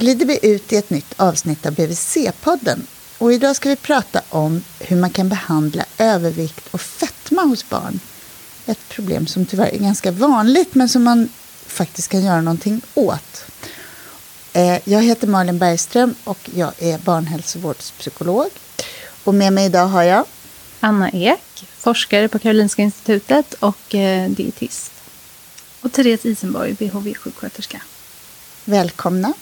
glider vi ut i ett nytt avsnitt av BVC-podden. Och idag ska vi prata om hur man kan behandla övervikt och fetma hos barn. Ett problem som tyvärr är ganska vanligt men som man faktiskt kan göra någonting åt. Eh, jag heter Malin Bergström och jag är barnhälsovårdspsykolog. Och med mig idag har jag Anna Ek, forskare på Karolinska institutet och eh, dietist. Och Therese Isenborg, BHV-sjuksköterska. Välkomna.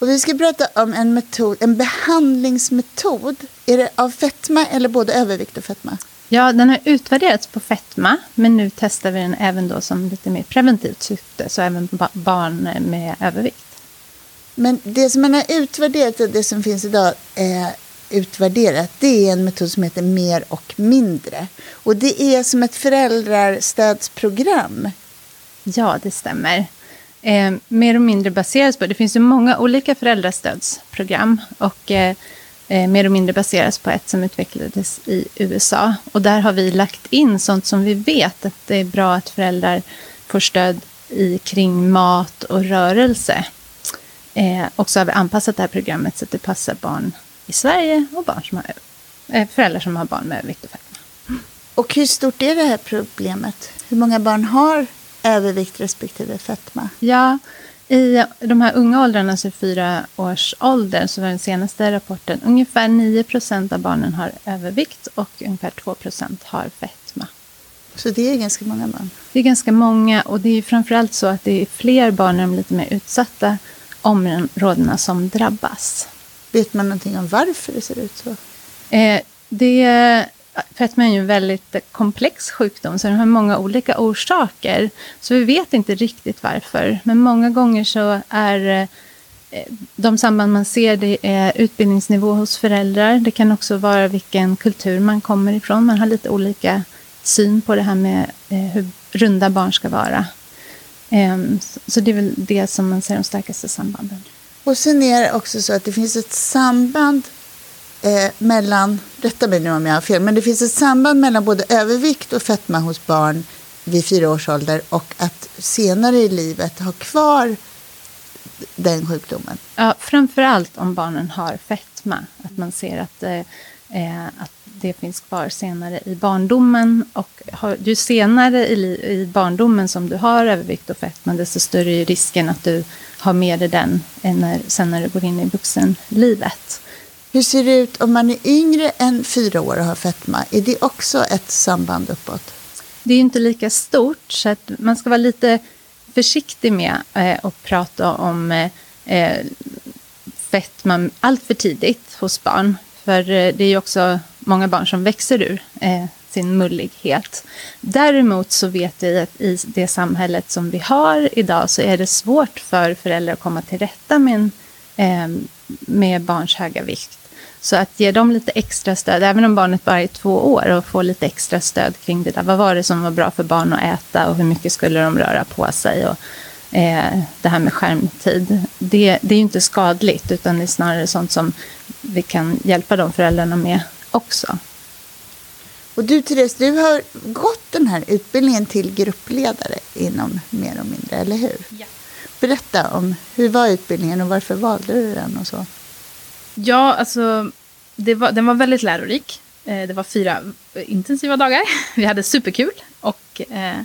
Och vi ska prata om en, metod, en behandlingsmetod. Är det av fetma eller både övervikt och fetma? Ja, den har utvärderats på fetma, men nu testar vi den även då som lite mer preventivt syfte, så även på barn med övervikt. Men det som man har utvärderat och det som finns idag är utvärderat, det är en metod som heter mer och mindre. Och det är som ett föräldrarstödsprogram. Ja, det stämmer. Eh, mer och mindre baseras på, det finns ju många olika föräldrastödsprogram och eh, eh, mer och mindre baseras på ett som utvecklades i USA. Och där har vi lagt in sånt som vi vet att det är bra att föräldrar får stöd i kring mat och rörelse. Eh, och så har vi anpassat det här programmet så att det passar barn i Sverige och barn som har, eh, föräldrar som har barn med övervikt och fetma. Och hur stort är det här problemet? Hur många barn har övervikt respektive fetma? Ja, i de här unga åldrarna, alltså fyra års ålder, så var den senaste rapporten ungefär 9 procent av barnen har övervikt och ungefär 2 procent har fetma. Så det är ganska många barn? Det är ganska många och det är framförallt så att det är fler barn i de lite mer utsatta områdena som drabbas. Vet man någonting om varför det ser ut så? Eh, det Fetma är ju en väldigt komplex sjukdom, så den har många olika orsaker. Så vi vet inte riktigt varför. Men många gånger så är eh, de samband man ser det är utbildningsnivå hos föräldrar. Det kan också vara vilken kultur man kommer ifrån. Man har lite olika syn på det här med eh, hur runda barn ska vara. Ehm, så det är väl det som man ser de starkaste sambanden. Och sen är det också så att det finns ett samband eh, mellan, rätta mig nu om jag har fel, men det finns ett samband mellan både övervikt och fetma hos barn vid fyra års ålder och att senare i livet ha kvar den sjukdomen? Ja, framför allt om barnen har fetma. Att man ser att, eh, eh att det finns kvar senare i barndomen. Och har, ju senare i, i barndomen som du har övervikt och fetma, desto större är risken att du har med dig den eh, när, sen när du går in i vuxenlivet. Hur ser det ut om man är yngre än fyra år och har fetma? Är det också ett samband uppåt? Det är inte lika stort, så att man ska vara lite försiktig med eh, att prata om eh, eh, fetma allt för tidigt hos barn. För eh, det är ju också många barn som växer ur eh, sin mullighet. Däremot så vet vi att i det samhället som vi har idag så är det svårt för föräldrar att komma till rätta med, eh, med barns höga vikt. Så att ge dem lite extra stöd, även om barnet bara är två år, och få lite extra stöd kring det där. Vad var det som var bra för barn att äta och hur mycket skulle de röra på sig? Och, eh, det här med skärmtid, det, det är ju inte skadligt, utan det är snarare sånt som vi kan hjälpa de föräldrarna med också. Och du Therese, du har gått den här utbildningen till gruppledare inom Mer och mindre, eller hur? Ja. Berätta om hur var utbildningen och varför valde du den och så? Ja, alltså det var, den var väldigt lärorik. Eh, det var fyra intensiva dagar. Vi hade superkul. Och, eh,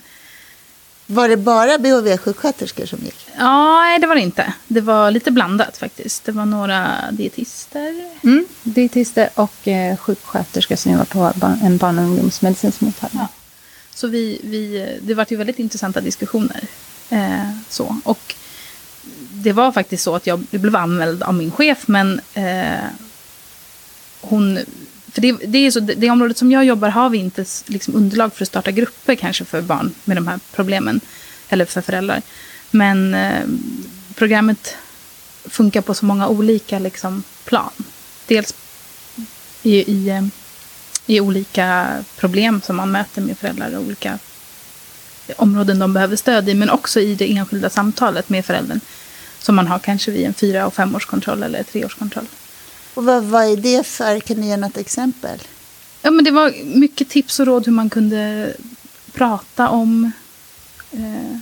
var det bara BHV-sjuksköterskor som gick? Ja, nej det var det inte. Det var lite blandat faktiskt. Det var några dietister. Mm, dietister och eh, sjuksköterskor som jobbar på barn, en barn och ungdomsmedicinsk mottagning. Ja. Så vi, vi, det var ju väldigt intressanta diskussioner. Eh, så. Och det var faktiskt så att jag blev anmäld av min chef, men eh, hon... För det, det, är så, det området som jag jobbar har vi inte liksom underlag för att starta grupper kanske för barn med de här problemen. Eller för föräldrar. Men eh, programmet funkar på så många olika liksom, plan. Dels i, i, eh, i olika problem som man möter med föräldrar och olika områden de behöver stöd i, men också i det enskilda samtalet med föräldern. Som man har kanske vid en fyra och femårskontroll eller treårskontroll. Och vad, vad är det för? Kan du ge något exempel? Ja, men det var mycket tips och råd hur man kunde prata om, eh,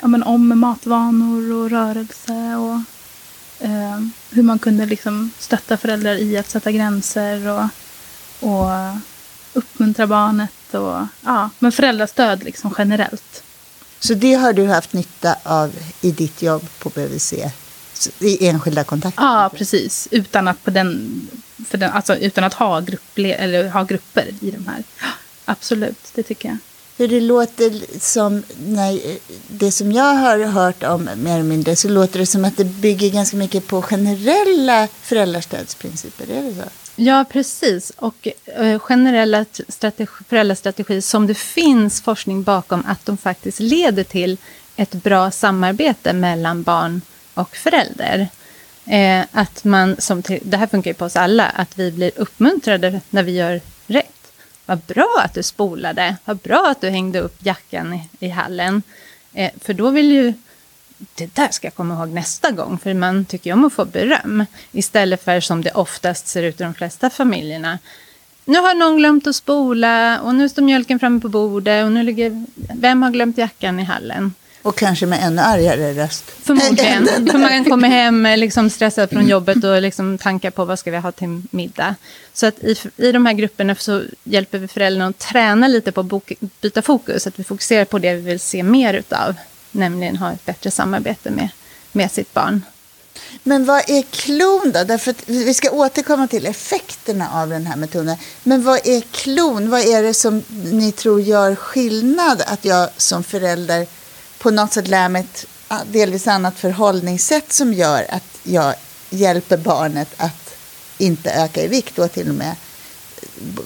ja, men om matvanor och rörelse. Och eh, hur man kunde liksom stötta föräldrar i att sätta gränser och, och uppmuntra barnet. Och, ja, men föräldrastöd liksom generellt. Så det har du haft nytta av i ditt jobb på BVC? I enskilda kontakter? Ja, precis. Utan att, på den, för den, alltså, utan att ha, grupp, eller ha grupper i de här. Absolut, det tycker jag. För det låter som, när, det som jag har hört om mer eller mindre, så låter det som att det bygger ganska mycket på generella föräldrastödsprinciper. Är det så? Ja, precis. Och eh, generella strategi, föräldrastrategier som det finns forskning bakom att de faktiskt leder till ett bra samarbete mellan barn och förälder. Eh, att man, som till, det här funkar ju på oss alla, att vi blir uppmuntrade när vi gör rätt. Vad bra att du spolade, vad bra att du hängde upp jackan i, i hallen. Eh, för då vill ju, det där ska jag komma ihåg nästa gång, för man tycker ju om att få beröm. Istället för som det oftast ser ut i de flesta familjerna. Nu har någon glömt att spola och nu står mjölken framme på bordet och nu ligger, vem har glömt jackan i hallen? Och kanske med ännu argare röst. Förmodligen. För man kommer hem liksom stressad från jobbet och liksom tankar på vad ska vi ha till middag. Så att i, i de här grupperna så hjälper vi föräldrarna att träna lite på att byta fokus. Att vi fokuserar på det vi vill se mer utav. Nämligen ha ett bättre samarbete med, med sitt barn. Men vad är klon då? Därför att vi ska återkomma till effekterna av den här metoden. Men vad är klon? Vad är det som ni tror gör skillnad att jag som förälder på något sätt lär mig ett delvis annat förhållningssätt som gör att jag hjälper barnet att inte öka i vikt och till och med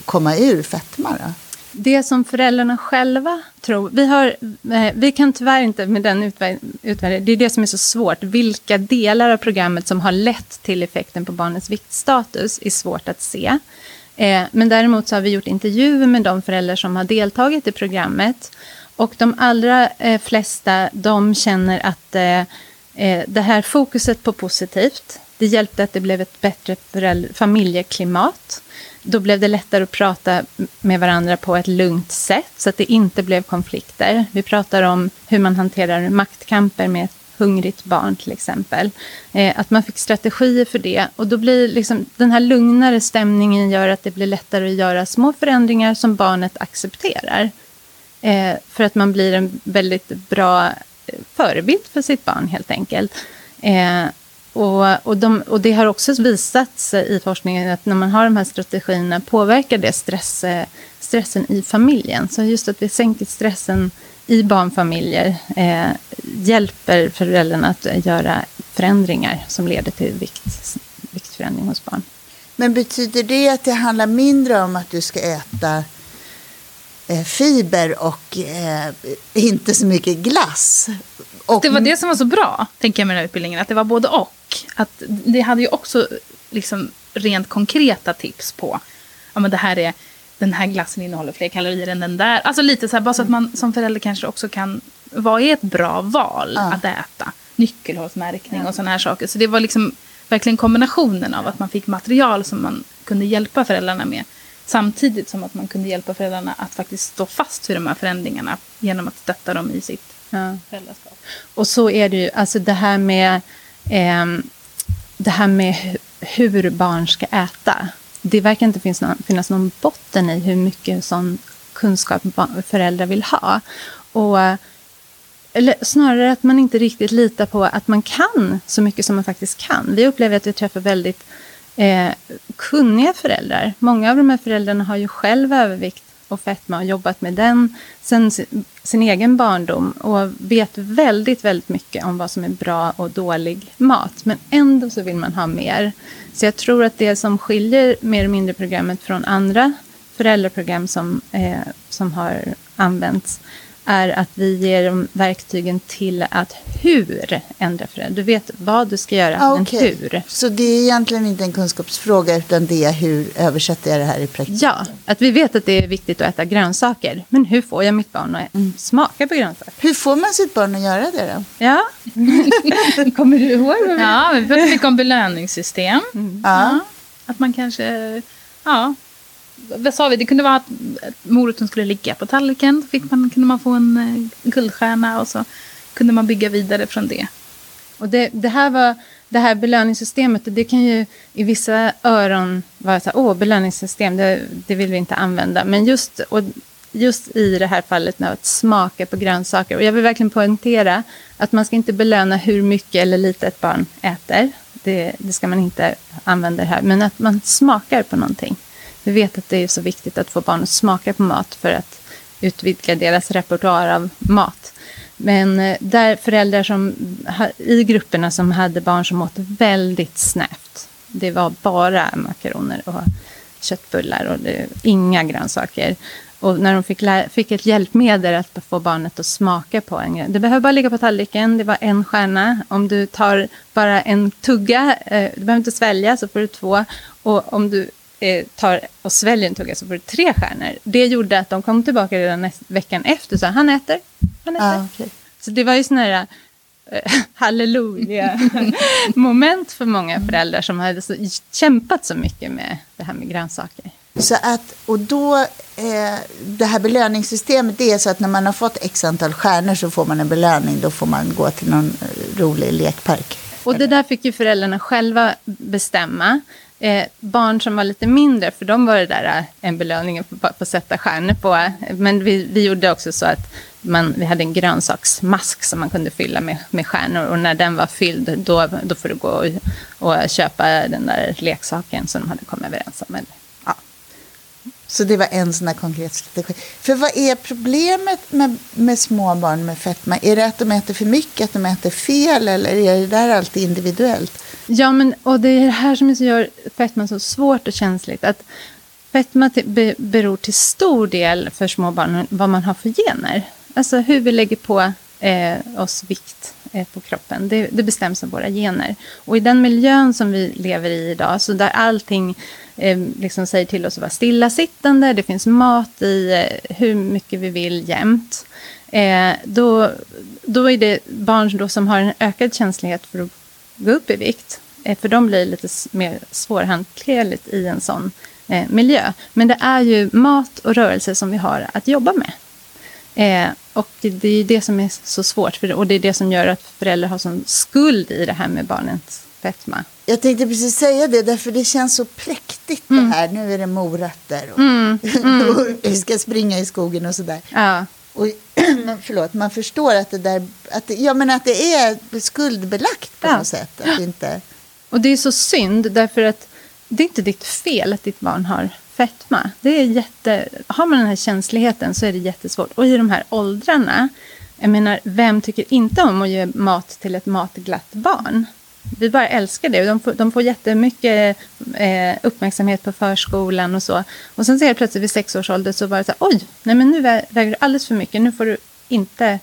komma ur fetma. Då. Det som föräldrarna själva tror... Vi, har, eh, vi kan tyvärr inte med den utvärderingen... Det är det som är så svårt. Vilka delar av programmet som har lett till effekten på barnets viktstatus är svårt att se. Eh, men däremot så har vi gjort intervjuer med de föräldrar som har deltagit i programmet. Och de allra eh, flesta de känner att det här fokuset på positivt, det hjälpte att det blev ett bättre familjeklimat. Då blev det lättare att prata med varandra på ett lugnt sätt så att det inte blev konflikter. Vi pratar om hur man hanterar maktkamper med ett hungrigt barn till exempel. Eh, att man fick strategier för det. Och då blir liksom, den här lugnare stämningen gör att det blir lättare att göra små förändringar som barnet accepterar. Eh, för att man blir en väldigt bra eh, förebild för sitt barn helt enkelt. Eh, och, och, de, och, det har också visat sig i forskningen att när man har de här strategierna påverkar det stress, stressen i familjen. Så just att vi sänker stressen i barnfamiljer eh, hjälper föräldrarna att göra förändringar som leder till vikt, viktförändring hos barn. Men betyder det att det handlar mindre om att du ska äta Eh, fiber och eh, inte så mycket glass. Och det var det som var så bra, tänker jag med den här utbildningen, att det var både och. Att det hade ju också liksom rent konkreta tips på, ja men det här är, den här glassen innehåller fler kalorier än den där. Alltså lite så här, bara så att man som förälder kanske också kan, vad är ett bra val ja. att äta? Nyckelhålsmärkning ja. och sådana här saker. Så det var liksom verkligen kombinationen av att man fick material som man kunde hjälpa föräldrarna med. Samtidigt som att man kunde hjälpa föräldrarna att faktiskt stå fast vid de här förändringarna genom att stötta dem i sitt ja. föräldraskap. Och så är det ju, alltså det här med, eh, det här med hur barn ska äta. Det verkar inte finnas någon, finnas någon botten i hur mycket sån kunskap föräldrar vill ha. Och, eller snarare att man inte riktigt litar på att man kan så mycket som man faktiskt kan. Vi upplever att vi träffar väldigt eh, kunniga föräldrar. Många av de här föräldrarna har ju själv övervikt och fetma och jobbat med den sen sin egen barndom och vet väldigt, väldigt mycket om vad som är bra och dålig mat. Men ändå så vill man ha mer. Så jag tror att det som skiljer mer eller mindre programmet från andra föräldraprogram som, eh, som har använts är att vi ger dem verktygen till att hur ändra föräldrar. Du vet vad du ska göra, ah, okay. men hur. Så det är egentligen inte en kunskapsfråga, utan det är hur översätter jag det här i praktiken? Ja, att vi vet att det är viktigt att äta grönsaker. Men hur får jag mitt barn att mm. smaka på grönsaker? Hur får man sitt barn att göra det då? Ja, kommer du ihåg? Ja, vi pratade mycket om belöningssystem. Mm. Ja. Att man kanske, ja, vad sa vi? Det kunde vara att moroten skulle ligga på tallriken. Då fick man, kunde man få en eh, guldstjärna och så kunde man bygga vidare från det. Och det, det här var det här belöningssystemet, det kan ju i vissa öron vara så här, åh, belöningssystem, det, det vill vi inte använda. Men just, och just i det här fallet med att smaka på grönsaker. Och jag vill verkligen poängtera att man ska inte belöna hur mycket eller lite ett barn äter. Det, det ska man inte använda det här. Men att man smakar på någonting. Vi vet att det är så viktigt att få barn att smaka på mat för att utvidga deras repertoar av mat. Men eh, där föräldrar som, i grupperna som hade barn som åt väldigt snävt. Det var bara makaroner och köttbullar och det, inga grönsaker. Och när de fick, fick ett hjälpmedel att få barnet att smaka på en grej. Det behöver bara ligga på tallriken, det var en stjärna. Om du tar bara en tugga, eh, du behöver inte svälja, så får du två. Och om du eh, tar och sväljer en tugga så får du tre stjärnor. Det gjorde att de kom tillbaka redan näst, veckan efter och sa han äter, han äter. Ah, okay. Så det var ju sådana här eh, halleluja-moment för många föräldrar som hade så, kämpat så mycket med det här med grönsaker. Så att, och då, eh, det här belöningssystemet, det är så att när man har fått x antal stjärnor så får man en belöning. Då får man gå till någon eh, rolig lekpark. Och det där fick ju föräldrarna själva bestämma. Eh, barn som var lite mindre, för de var det där eh, en belöning att få sätta stjärnor på. Men vi, vi gjorde också så att man, vi hade en grönsaksmask som man kunde fylla med, med stjärnor. Och när den var fylld, då, då får du gå och, och köpa den där leksaken som de hade kommit överens om. Så det var en sån där konkret strategi. För vad är problemet med, med små barn med fetma? Är det att de äter för mycket, att de äter fel eller är det där alltid individuellt? Ja, men, och det är det här som gör fetma så svårt och känsligt. Att fetma be beror till stor del för små barn vad man har för gener. Alltså hur vi lägger på eh, oss vikt eh, på kroppen. Det, det, bestäms av våra gener. Och i den miljön som vi lever i idag, så där allting eh, liksom säger till oss att vara stillasittande, det finns mat i eh, hur mycket vi vill jämt. Eh, då, då är det barn då som har en ökad känslighet för att gå upp i vikt. Eh, för de blir lite mer svårhanterligt i en sån miljö. Men det är ju mat och rörelse som vi har att jobba med. Eh, och det är det som är så svårt, för, och det är det som gör att föräldrar har sån skuld i det här med barnens fetma. Jag tänkte precis säga det, därför det känns så präktigt mm. det här. Nu är det morötter och, mm. Mm. och vi ska springa i skogen och sådär. Ja. Och, förlåt, man förstår att det där, att, ja, men att det är skuldbelagt på ja. något sätt. Att inte... Och det är så synd, därför att det är inte ditt fel att ditt barn har fetma. Det är jätte, har man den här känsligheten så är det jättesvårt. Och i de här åldrarna, jag menar, vem tycker inte om att ge mat till ett matglatt barn? Vi bara älskar det. De får, de får jättemycket eh, uppmärksamhet på förskolan och så. Och sen ser jag plötsligt vid sex års ålder så var det så här, oj, nej men nu väger du alldeles för mycket. Nu får du inte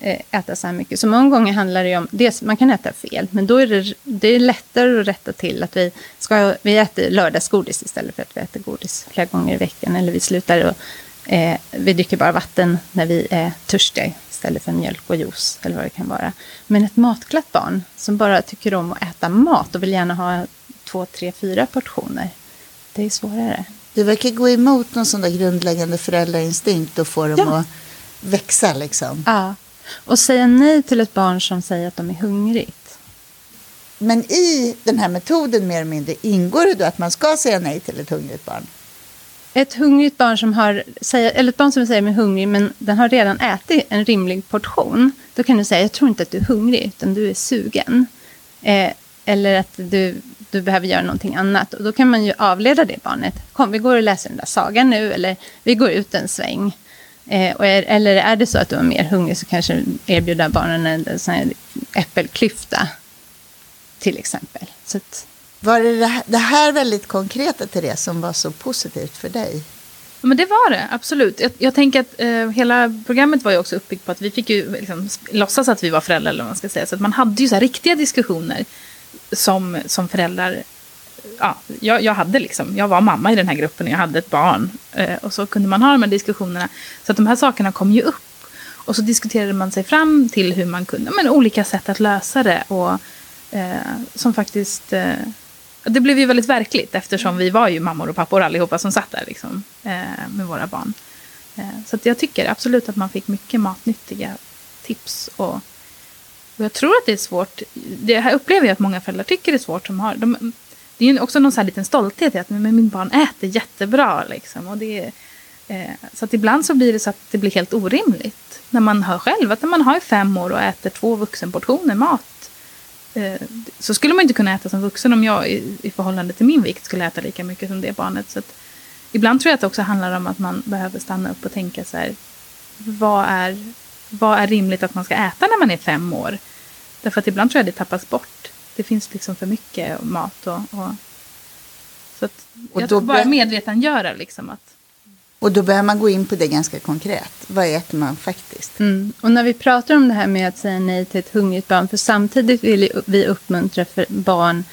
Eh, äta så här mycket. Så många gånger handlar det om, dels, man kan äta fel, men då är det, det är lättare att rätta till att vi, ska, vi äter lördagsgodis istället för att vi äter godis flera gånger i veckan. Eller vi slutar att eh, vi dricker bara vatten när vi är törstiga istället för mjölk och juice eller vad det kan vara. Men ett matglatt barn som bara tycker om att äta mat och vill gärna ha två, tre, fyra portioner, det är svårare. Det verkar gå emot någon sån där grundläggande föräldrainstinkt och få dem ja. att växa liksom. Ja. Och säga nej till ett barn som säger att de är hungrigt. Men i den här metoden mer eller mindre ingår det då att man ska säga nej till ett hungrigt barn? Ett hungrigt barn som har, eller ett barn som säger att är hungrig men den har redan ätit en rimlig portion. Då kan du säga, jag tror inte att du är hungrig utan du är sugen. Eh, eller att du, du behöver göra någonting annat. Och då kan man ju avleda det barnet. Kom, vi går och läser den där sagan nu. Eller vi går ut en sväng. Eh, är, eller är det så att du är mer hungrig så kanske erbjuda barnen en sån här äppelklyfta. Till exempel. Så att, var det, det här, det här väldigt konkreta till det som var så positivt för dig? Men det var det, absolut. Jag, jag tänker att eh, hela programmet var ju också uppbyggt på att vi fick ju liksom, låtsas att vi var föräldrar. Eller vad man ska säga. Så att man hade ju så riktiga diskussioner som, som föräldrar ja, jag, jag, hade liksom, jag var mamma i den här gruppen och jag hade ett barn. Eh, och så kunde man ha de här diskussionerna. Så att de här sakerna kom ju upp. Och så diskuterade man sig fram till hur man kunde, men olika sätt att lösa det. Och eh, som faktiskt, eh, det blev ju väldigt verkligt eftersom vi var ju mammor och pappor allihopa som satt där liksom, eh, med våra barn. Eh, så jag tycker absolut att man fick mycket matnyttiga tips och Och jag tror att det är svårt. Det här upplever jag att många föräldrar tycker är svårt. Som har, de, det är ju också någon så här liten stolthet i att men min barn äter jättebra. Liksom, och det eh, så att ibland så blir det så att det blir helt orimligt. När man hör själv att när man har fem år och äter två vuxenportioner mat. Eh, så skulle man inte kunna äta som vuxen om jag i, i förhållande till min vikt skulle äta lika mycket som det barnet. Så ibland tror jag att det också handlar om att man behöver stanna upp och tänka så här. Vad är, vad är rimligt att man ska äta när man är fem år? Därför att ibland tror jag det tappas bort. Det finns liksom för mycket mat. Och, och så att Och jag då tror bara medvetandegöra liksom att och då börjar man gå in på det ganska konkret. Vad äter man faktiskt? Mm. Och när vi pratar om det här med att säga nej till ett hungrigt barn, för samtidigt vill vi uppmuntra för barn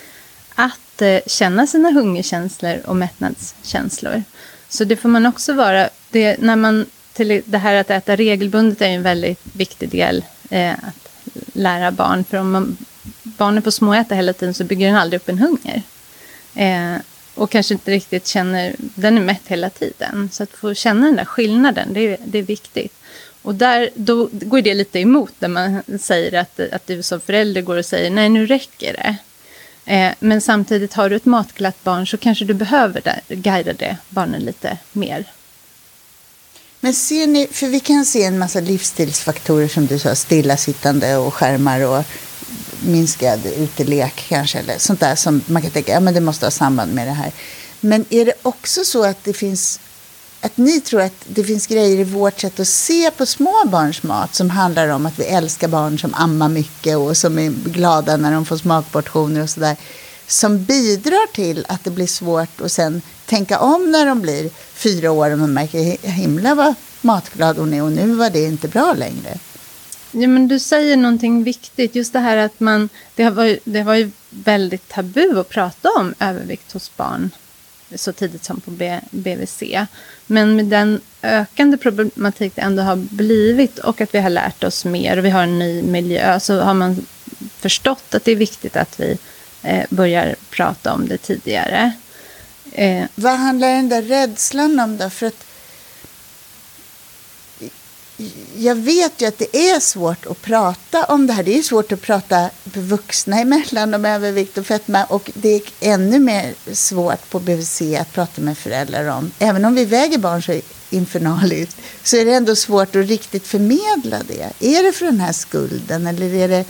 att eh, känna sina hungerkänslor och mättnadskänslor. Så det får man också vara, det, när man, till det här att äta regelbundet är en väldigt viktig del eh, att lära barn, för om man, barnen får småäta hela tiden så bygger den aldrig upp en hunger. Eh, och kanske inte riktigt känner, den är mätt hela tiden. Så att få känna den där skillnaden, det är, det är viktigt. Och där, då går det lite emot när man säger att, att du som förälder går och säger nej nu räcker det. Eh, men samtidigt har du ett matglatt barn så kanske du behöver där, guida det barnen lite mer. Men ser ni, för vi kan se en massa livsstilsfaktorer som du sa, stillasittande och skärmar och minskad utelek kanske, eller sånt där som man kan tänka, ja men det måste ha samband med det här. Men är det också så att det finns, att ni tror att det finns grejer i vårt sätt att se på små barns mat som handlar om att vi älskar barn som ammar mycket och som är glada när de får smakportioner och sådär, som bidrar till att det blir svårt att sen tänka om när de blir fyra år och man märker himla vad matglad hon är och nu var det inte bra längre. Ja, men du säger någonting viktigt. Just det här att man... Det var, det var ju väldigt tabu att prata om övervikt hos barn så tidigt som på B, BVC. Men med den ökande problematik det ändå har blivit och att vi har lärt oss mer och vi har en ny miljö så har man förstått att det är viktigt att vi eh, börjar prata om det tidigare. Eh, Vad handlar den där rädslan om då? För att jag vet ju att det är svårt att prata om det här. Det är svårt att prata vuxna emellan om övervikt och fetma. Och det är ännu mer svårt på BVC att prata med föräldrar om. Även om vi väger barn så infernaliskt så är det ändå svårt att riktigt förmedla det. Är det för den här skulden eller är det,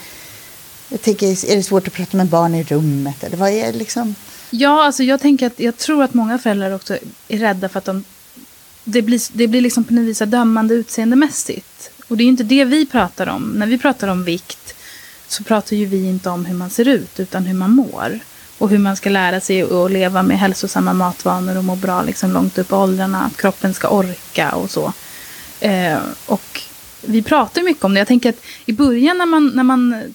jag tänker, är det svårt att prata med barn i rummet? Eller vad är det liksom? Ja, alltså jag tänker att jag tror att många föräldrar också är rädda för att de, det blir, det blir liksom på något vis dömande utseendemässigt. Och det är ju inte det vi pratar om. När vi pratar om vikt så pratar ju vi inte om hur man ser ut utan hur man mår. Och hur man ska lära sig att leva med hälsosamma matvanor och må bra liksom långt upp i åldrarna. Att kroppen ska orka och så. Eh, och vi pratar ju mycket om det. Jag tänker att i början när man, när man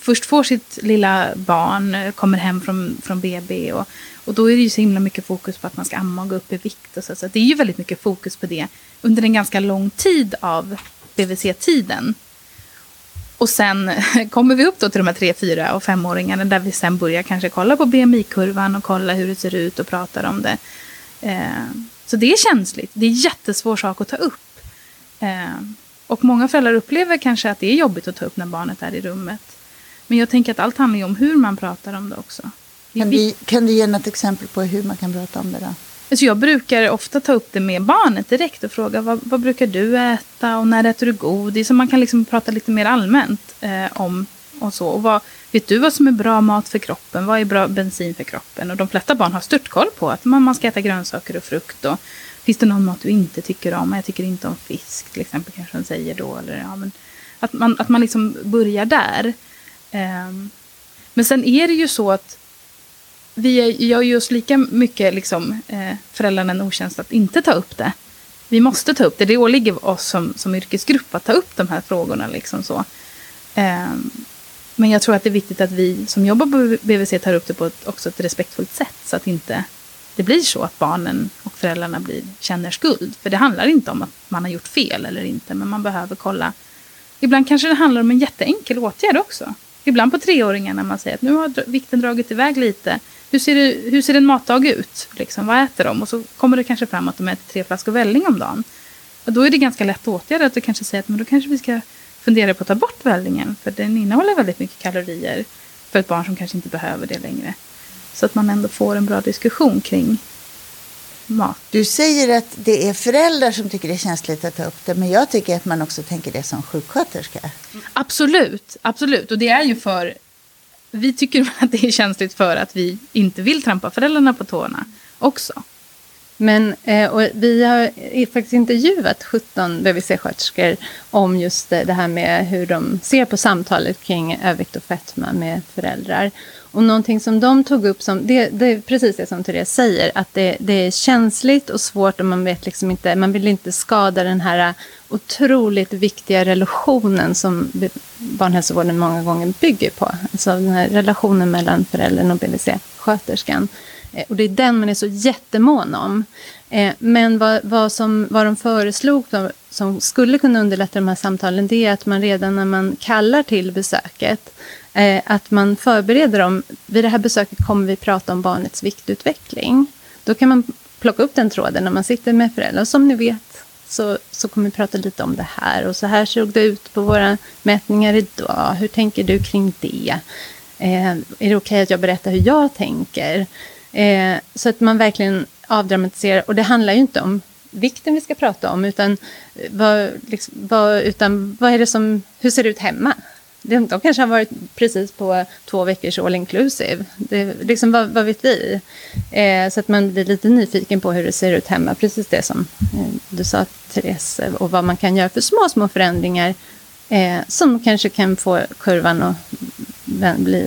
först får sitt lilla barn, eh, kommer hem från, från BB och, och då är det ju så himla mycket fokus på att man ska amma och gå upp i vikt. Och så, så det är ju väldigt mycket fokus på det under en ganska lång tid av BVC-tiden. Och sen kommer vi upp då till de här tre, fyra och femåringarna där vi sen börjar kanske kolla på BMI-kurvan och kolla hur det ser ut och pratar om det. Eh, så det är känsligt. Det är en jättesvår sak att ta upp. Eh, och många föräldrar upplever kanske att det är jobbigt att ta upp när barnet är i rummet. Men jag tänker att allt handlar ju om hur man pratar om det också. Kan du, kan du ge något exempel på hur man kan prata om det då? Alltså jag brukar ofta ta upp det med barnet direkt och fråga vad, vad brukar du äta och när äter du godis? Så man kan liksom prata lite mer allmänt eh, om och så. Och vad, vet du vad som är bra mat för kroppen? Vad är bra bensin för kroppen? Och de flesta barn har störtkoll på att man, man ska äta grönsaker och frukt. Och, finns det någon mat du inte tycker om? Jag tycker inte om fisk till exempel kanske de säger då. Eller, ja, men, att, man, att man liksom börjar där. Ehm, men sen är det ju så att vi är- gör ju oss lika mycket liksom, eh, föräldrarna en otjänst att inte ta upp det. Vi måste ta upp det. Det åligger oss som, som yrkesgrupp att ta upp de här frågorna. Liksom så. Eh, men jag tror att det är viktigt att vi som jobbar på BVC tar upp det på ett, också ett respektfullt sätt. Så att inte det blir så att barnen och föräldrarna blir, känner skuld. För det handlar inte om att man har gjort fel eller inte. Men man behöver kolla. Ibland kanske det handlar om en jätteenkel åtgärd också. Ibland på treåringar när man säger att nu har vikten dragit iväg lite. Hur ser, det, hur ser en matdag ut? Liksom, vad äter de? Och så kommer det kanske fram att de äter tre flaskor välling om dagen. Och då är det ganska lätt att åtgärda. Att du kanske säger att men då kanske vi ska funderar på att ta bort vällingen. För den innehåller väldigt mycket kalorier för ett barn som kanske inte behöver det längre. Så att man ändå får en bra diskussion kring mat. Du säger att det är föräldrar som tycker det är känsligt att ta upp det, men jag tycker att man också tänker det som sjuksköterska. Absolut, absolut. Och det är ju för... Vi tycker att det är känsligt för att vi inte vill trampa föräldrarna på tårna också. Men eh, och vi har eh, faktiskt intervjuat 17 BVC-sköterskor om just eh, det här med hur de ser på samtalet kring övervikt och fetma med föräldrar. Och någonting som de tog upp, som, det, det är precis det som Therese säger, att det, det, är känsligt och svårt och man vet liksom inte, man vill inte skada den här otroligt viktiga relationen som barnhälsovården många gånger bygger på. Alltså den här relationen mellan föräldern och BVC-sköterskan. Eh, och det är den man är så jättemån om. Eh, men vad, vad, som, vad de föreslog som skulle kunna underlätta de här samtalen det är att man redan när man kallar till besöket eh, att man förbereder dem. Vid det här besöket kommer vi prata om barnets viktutveckling. Då kan man plocka upp den tråden när man sitter med föräldrar. Och som ni vet så, så kommer vi prata lite om det här. Och så här såg det ut på våra mätningar idag. Hur tänker du kring det? Eh, är det okej okay att jag berättar hur jag tänker? Eh, så att man verkligen avdramatiserar. Och det handlar ju inte om vikten vi ska prata om, utan vad, liksom, vad, utan vad är det som, hur ser det ut hemma? De, de kanske har varit precis på två veckors all inclusive. Det, liksom, vad, vad vet vi? Eh, så att man blir lite nyfiken på hur det ser ut hemma. Precis det som eh, du sa, Therese. Och vad man kan göra för små, små förändringar eh, som kanske kan få kurvan att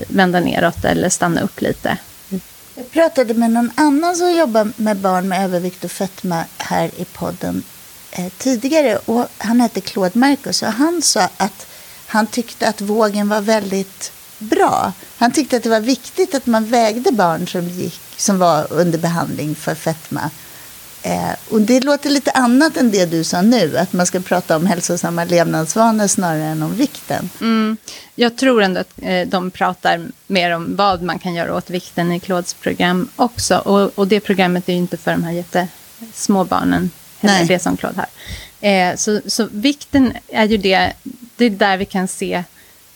vända neråt eller stanna upp lite. Jag pratade med någon annan som jobbar med barn med övervikt och fetma här i podden eh, tidigare. Och han hette Claude Marcus och han sa att han tyckte att vågen var väldigt bra. Han tyckte att det var viktigt att man vägde barn som, gick, som var under behandling för fetma Eh, och det låter lite annat än det du sa nu, att man ska prata om hälsosamma levnadsvanor snarare än om vikten. Mm. Jag tror ändå att eh, de pratar mer om vad man kan göra åt vikten i Claudes program också. Och, och det programmet är ju inte för de här jättesmå barnen, heller, det som Claude har. Eh, så, så vikten är ju det, det är där vi kan se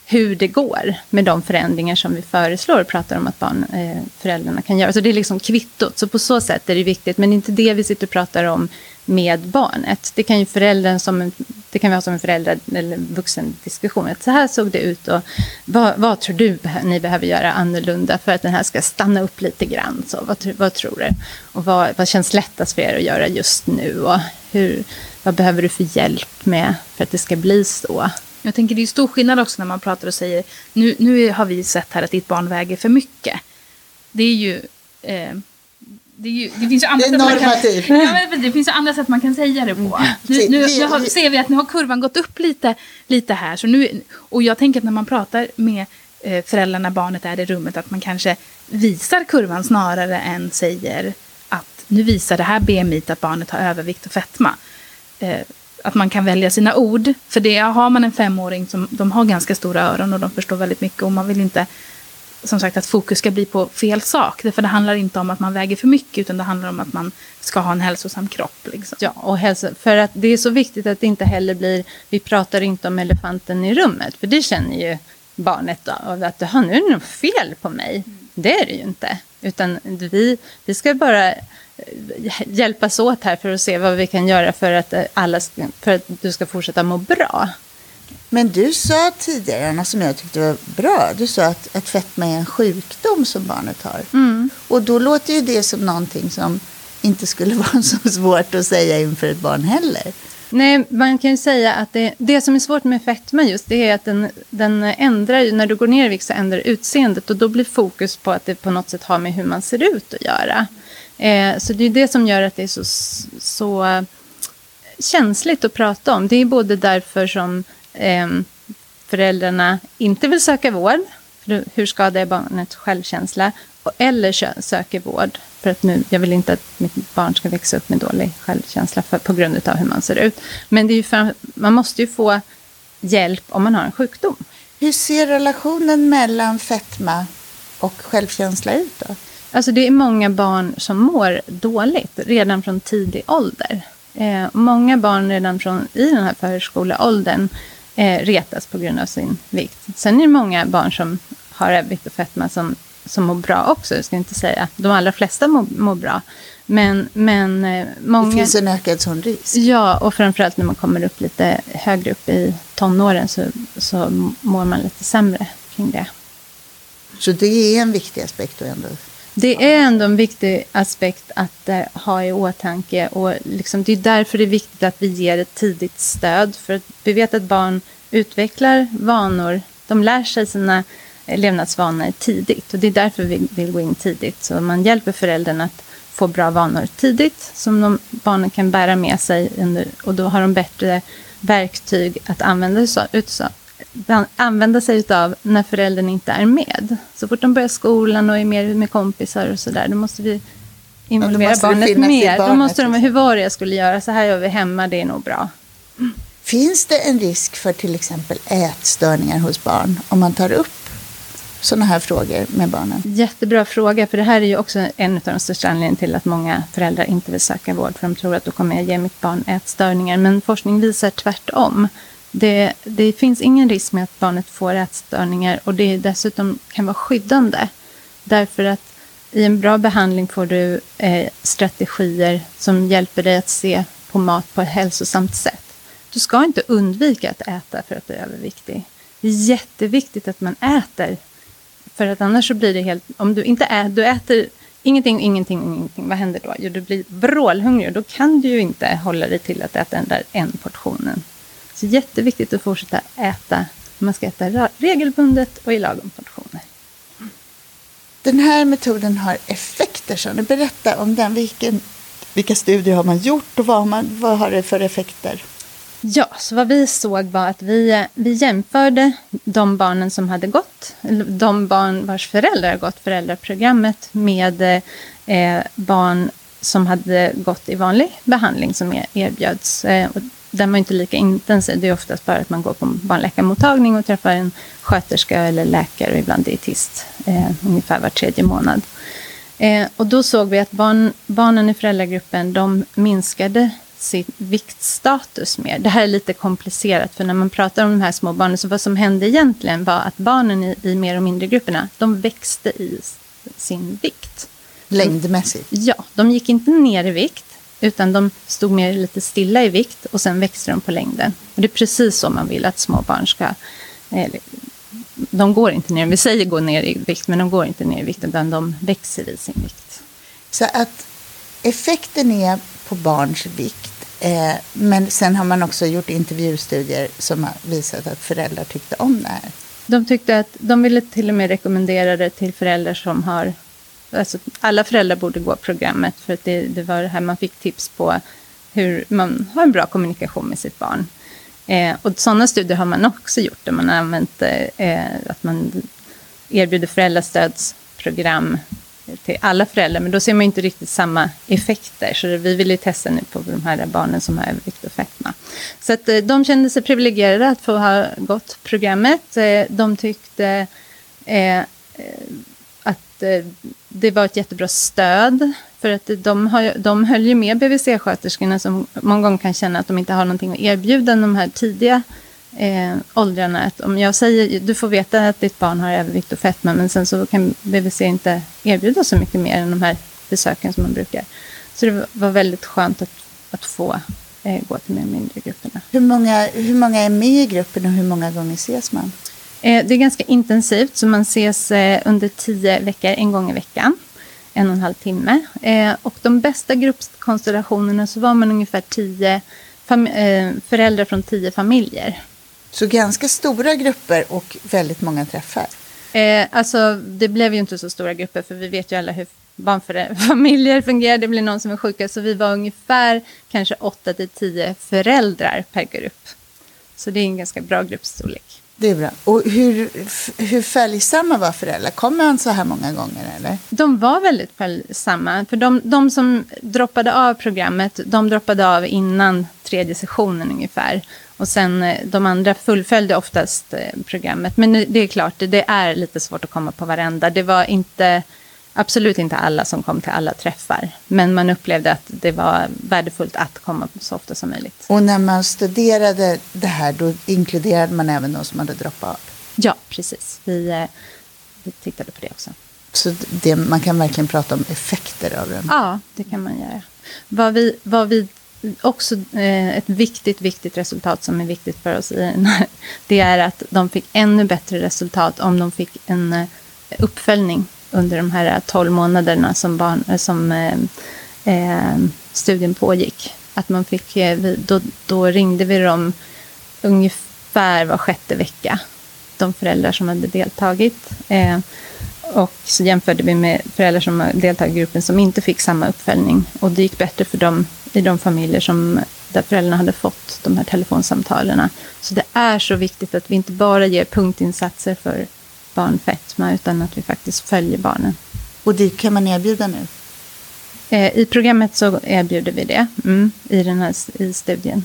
hur det går med de förändringar som vi föreslår och pratar om att barn, eh, föräldrarna kan göra. Så det är liksom kvittot. Så på så sätt är det viktigt. Men det är inte det vi sitter och pratar om med barnet. Det kan ju föräldern som en, det kan vi ha som en föräldrar eller vuxendiskussion. så här såg det ut och vad, vad tror du ni behöver göra annorlunda för att den här ska stanna upp lite grann? Så vad, vad tror du? Och vad, vad känns lättast för er att göra just nu? Och hur, vad behöver du för hjälp med för att det ska bli så? Jag tänker det är stor skillnad också när man pratar och säger nu, nu har vi sett här att ditt barn väger för mycket. Det är ju... Eh, det, är ju, det finns ju andra det är normativt. Kan, ja, men det finns ju andra sätt man kan säga det på. Nu, nu, nu har, ser vi att nu har kurvan gått upp lite, lite här. Så nu, och jag tänker att när man pratar med eh, föräldrarna barnet är i rummet att man kanske visar kurvan snarare än säger att nu visar det här BMI att barnet har övervikt och fetma. Eh, att man kan välja sina ord. För det har man en femåring som de har ganska stora öron och de förstår väldigt mycket och man vill inte som sagt att fokus ska bli på fel sak. För det handlar inte om att man väger för mycket utan det handlar om att man ska ha en hälsosam kropp. Liksom. Ja, och hälsa, för att det är så viktigt att det inte heller blir, vi pratar inte om elefanten i rummet, för det känner ju barnet då, att nu är det något fel på mig. Det är det ju inte. Utan vi, vi ska bara hjälpas åt här för att se vad vi kan göra för att, eh, alla, för att du ska fortsätta må bra. Men du sa tidigare, Anna, som jag tyckte var bra, du sa att, att fetma är en sjukdom som barnet har. Mm. Och då låter ju det som någonting som inte skulle vara så svårt att säga inför ett barn heller. Nej, man kan ju säga att det, det som är svårt med fetma just det är att den, den ändrar, när du går ner i vikt så ändrar utseendet och då blir fokus på att det på något sätt har med hur man ser ut att göra. Eh, så det är det som gör att det är så, så känsligt att prata om. Det är både därför som eh, föräldrarna inte vill söka vård, för hur skadar jag barnets självkänsla, eller söker vård för att nu, jag vill inte att mitt barn ska växa upp med dålig självkänsla för, på grund av hur man ser ut. Men det är för, man måste ju få hjälp om man har en sjukdom. Hur ser relationen mellan fetma och självkänsla ut då? Alltså det är många barn som mår dåligt redan från tidig ålder. Eh, många barn redan från, i den här förskoleåldern eh, retas på grund av sin vikt. Sen är det många barn som har övervikt och fetma som, som mår bra också. Jag ska inte säga de allra flesta mår, mår bra. Men, men eh, många... Det finns en ökad sån risk. Ja, och framförallt när man kommer upp lite högre upp i tonåren så, så mår man lite sämre kring det. Så det är en viktig aspekt ändå? Det är ändå en viktig aspekt att eh, ha i åtanke. Och liksom, det är därför det är viktigt att vi ger ett tidigt stöd. För vi vet att barn utvecklar vanor. De lär sig sina eh, levnadsvanor tidigt. Och det är därför vi vill gå in tidigt. Så man hjälper föräldrarna att få bra vanor tidigt som de, barnen kan bära med sig. Under, och då har de bättre verktyg att använda sig, använda sig av när föräldern inte är med. Så fort de börjar skolan och är mer med kompisar och sådär, då måste vi involvera ja, barnet mer. Barnet. Då måste de, hur var det jag skulle göra? Så här gör vi hemma, det är nog bra. Finns det en risk för till exempel ätstörningar hos barn om man tar upp sådana här frågor med barnen? Jättebra fråga, för det här är ju också en av de största anledningarna till att många föräldrar inte vill söka vård, för de tror att då kommer jag ge mitt barn ätstörningar. Men forskning visar tvärtom. Det, det finns ingen risk med att barnet får ätstörningar och det dessutom kan vara skyddande. Därför att i en bra behandling får du eh, strategier som hjälper dig att se på mat på ett hälsosamt sätt. Du ska inte undvika att äta för att du är överviktig. Det är jätteviktigt att man äter. För att annars så blir det helt... Om du inte äter, du äter ingenting, ingenting, ingenting. Vad händer då? Jo, du blir vrålhungrig och då kan du ju inte hålla dig till att äta den där en portionen. Så jätteviktigt att fortsätta äta. Man ska äta regelbundet och i lagom portioner. Den här metoden har effekter, så ni berätta om den. Vilken, vilka studier har man gjort och vad, man, vad har det för effekter? Ja, så vad vi såg var att vi, vi jämförde de barnen som hade gått, de barn vars föräldrar gått föräldraprogrammet med eh, barn som hade gått i vanlig behandling som erbjöds. Eh, den var inte lika intensiv. Det är oftast bara att man går på en barnläkarmottagning och träffar en sköterska eller läkare och ibland dietist eh, ungefär var tredje månad. Eh, och då såg vi att barn, barnen i föräldragruppen de minskade sin viktstatus mer. Det här är lite komplicerat, för när man pratar om de här små barnen, så vad som hände egentligen var att barnen i, i mer och mindre grupperna, de växte i sin vikt. Längdmässigt? Ja, de gick inte ner i vikt, utan de stod mer lite stilla i vikt och sen växte de på längden. Och det är precis så man vill att små barn ska... De går inte ner, vi säger gå ner i vikt, men de går inte ner i vikt, utan de växer i sin vikt. Så att effekten är på barns vikt, eh, men sen har man också gjort intervjustudier som har visat att föräldrar tyckte om det här. De tyckte att de ville till och med rekommendera det till föräldrar som har Alltså, alla föräldrar borde gå programmet för att det, det var det här man fick tips på hur man har en bra kommunikation med sitt barn. Eh, och sådana studier har man också gjort där man har använt eh, att man erbjuder föräldrastödsprogram till alla föräldrar, men då ser man inte riktigt samma effekter. Så vi vill ju testa nu på de här barnen som har övervikt och fetma. Så att eh, de kände sig privilegierade att få ha gått programmet. Eh, de tyckte eh, eh Eh, det var ett jättebra stöd. För att de, har, de höll ju med BVC-sköterskorna som många gånger kan känna att de inte har någonting att erbjuda de här tidiga eh, åldrarna. Att om jag säger, du får veta att ditt barn har övervikt och fetma, men sen så kan BVC inte erbjuda så mycket mer än de här besöken som man brukar. Så det var väldigt skönt att, att få eh, gå till de mindre grupperna. Hur många, hur många är med i gruppen och hur många gånger ses man? Eh, det är ganska intensivt, så man ses eh, under tio veckor, en gång i veckan. En och en halv timme. Eh, och de bästa gruppkonstellationerna så var man ungefär tio föräldrar från tio familjer. Så ganska stora grupper och väldigt många träffar? Alltså, det blev ju inte så stora grupper, för vi vet ju alla hur barnfamiljer fungerar. Det blir någon som är sjuka, så vi var ungefär kanske 8 till 10 föräldrar per grupp. Så det är en ganska bra gruppstorlek. Det är bra. Och hur, hur följsamma var föräldrar? Kommer han så här många gånger? Eller? De var väldigt följsamma. För de, de som droppade av programmet, de droppade av innan tredje sessionen ungefär. Och sen eh, de andra fullföljde oftast eh, programmet. Men det är klart, det är lite svårt att komma på varenda. Det var inte absolut inte alla som kom till alla träffar. Men man upplevde att det var värdefullt att komma så ofta som möjligt. Och när man studerade det här, då inkluderade man även de som hade droppat av? Ja, precis. Vi, eh, vi tittade på det också. Så det, man kan verkligen prata om effekter av den? Ja, det kan man göra. Vad vi, vad vi också eh, ett viktigt, viktigt resultat som är viktigt för oss i det är att de fick ännu bättre resultat om de fick en eh, uppföljning under de här äh, 12 månaderna som, barn, äh, som eh, studien pågick. Att man fick, då, då ringde vi dem ungefär var sjätte vecka, de föräldrar som hade deltagit. Eh, och så jämförde vi med föräldrar som deltagit i gruppen som inte fick samma uppföljning. Och det gick bättre för dem i de familjer som, där föräldrarna hade fått de här telefonsamtalen. Så det är så viktigt att vi inte bara ger punktinsatser för barnfetma utan att vi faktiskt följer barnen. Och det kan man erbjuda nu? Eh, I programmet så erbjuder vi det mm, i, den här, i studien.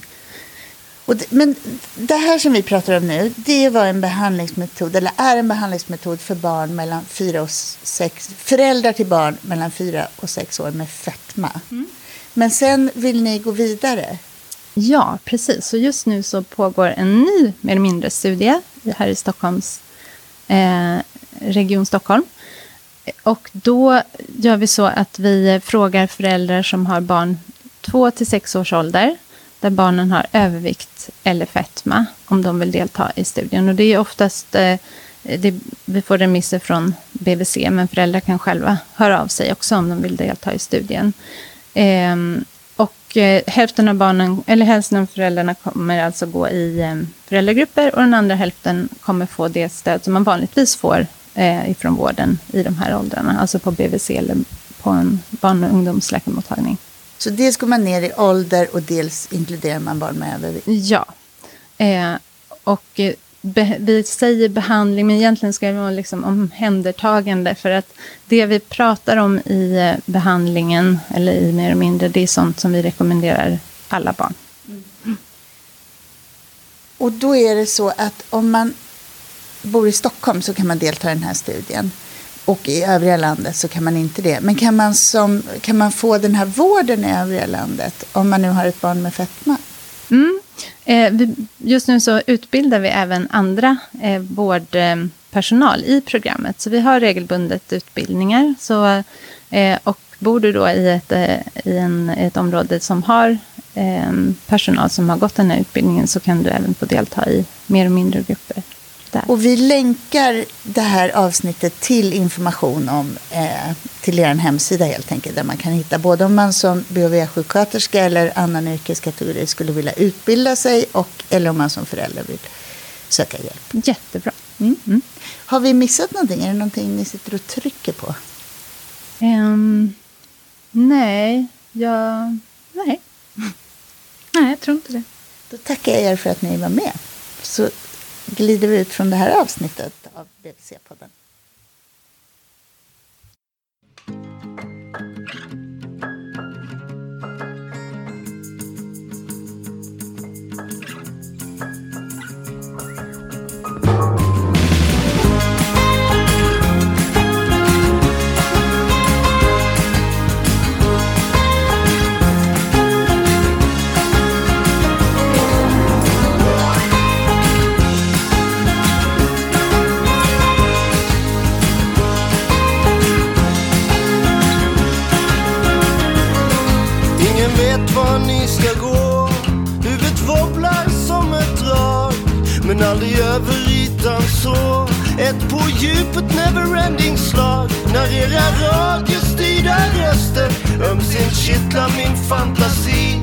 Det, men det här som vi pratar om nu, det var en behandlingsmetod, eller är en behandlingsmetod för barn mellan fyra och sex, föräldrar till barn mellan fyra och sex år med fetma. Mm. Men sen vill ni gå vidare? Ja, precis. Så just nu så pågår en ny, mer eller mindre, studie här i Stockholms eh, Region Stockholm. Och då gör vi så att vi frågar föräldrar som har barn 2 till 6 års ålder där barnen har övervikt eller fetma om de vill delta i studien. Och det är oftast, eh, det, vi får remisser från BVC, men föräldrar kan själva höra av sig också om de vill delta i studien. Eh, och eh, hälften av barnen, eller hälften av föräldrarna kommer alltså gå i eh, föräldragrupper och den andra hälften kommer få det stöd som man vanligtvis får eh, ifrån vården i de här åldrarna, alltså på BVC eller på en barn och ungdomsläkarmottagning. Så dels går man ner i ålder och dels inkluderar man barn med övervikt? Ja. Eh, och eh, be, vi säger behandling, men egentligen ska det vara liksom omhändertagande. För att det vi pratar om i eh, behandlingen, eller i mer och mindre, det är sånt som vi rekommenderar alla barn. Mm. Och då är det så att om man bor i Stockholm så kan man delta i den här studien. Och i övriga landet så kan man inte det. Men kan man, som, kan man få den här vården i övriga landet om man nu har ett barn med fetma? Mm. Eh, just nu så utbildar vi även andra eh, vårdpersonal i programmet. Så vi har regelbundet utbildningar. Så, eh, och bor du då i ett, i en, ett område som har personal som har gått den här utbildningen så kan du även få delta i mer och mindre grupper. Och vi länkar det här avsnittet till information om, eh, till er hemsida helt enkelt, där man kan hitta både om man som BHV-sjuksköterska eller annan yrkeskategori skulle vilja utbilda sig och eller om man som förälder vill söka hjälp. Jättebra. Mm. Mm. Har vi missat någonting? Är det någonting ni sitter och trycker på? Um, nej, jag... Nej. nej, jag tror inte det. Då tackar jag er för att ni var med. Så glider vi ut från det här avsnittet av Ingen vet var ni ska gå. Huvudet wobblar som ett drag. Men aldrig över ytan så. Ett på djupet neverending slag. När era radiostyrda röster ömsint kittlar min fantasi.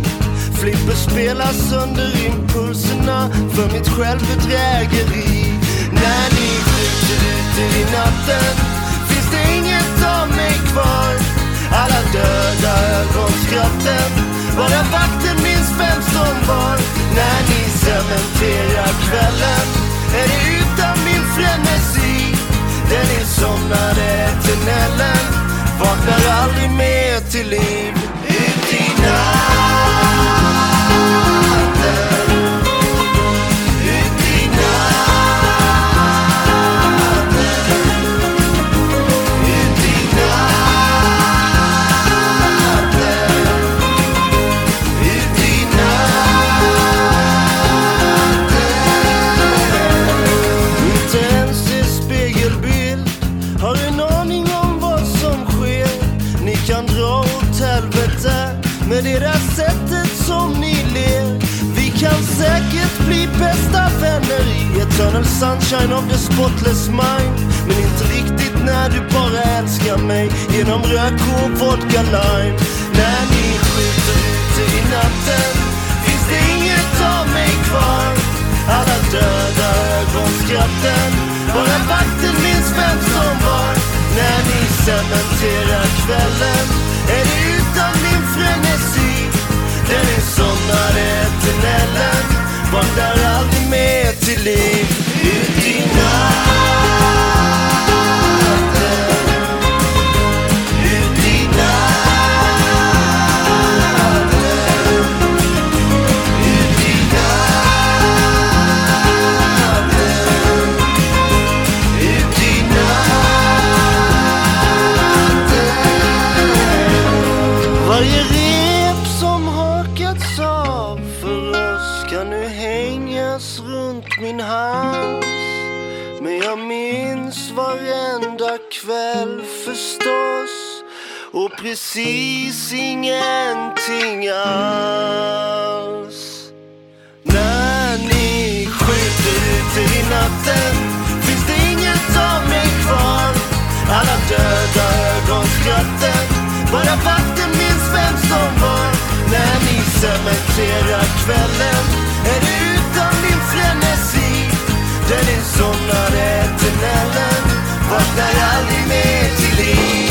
Flipper spelas under impulserna för mitt självbedrägeri. När ni skjuter ut er i natten finns det inget av mig kvar. Alla döda ögonskratten Bara vakten minns vem som var När ni cementerar kvällen? Är det utan min frenesi? Den somnade eternellen. Vaknar aldrig mer till liv. Ut i natt. BVC-podden. där sättet som ni ler. Vi kan säkert bli bästa vänner i eternal sunshine of the spotless mind. Men inte riktigt när du bara älskar mig genom rök och vodka lime. När ni skjuter ute i natten finns det inget av mig kvar. Alla döda ögonskratten, bara vakten minns vem som var. När ni cementerar kvällen är det utan min frenesi. Den insomnade tunneln vaknar aldrig mer till liv. Ut i natt. Hängas runt min hals. Men jag minns varenda kväll förstås och precis ingenting alls. När ni skjuter ute i natten finns det inget av mig kvar. Alla döda ögonskratten, bara vakten minns vem som var. När ni cementerar kvällen det somnade tunneln Vaknar aldrig mer till liv.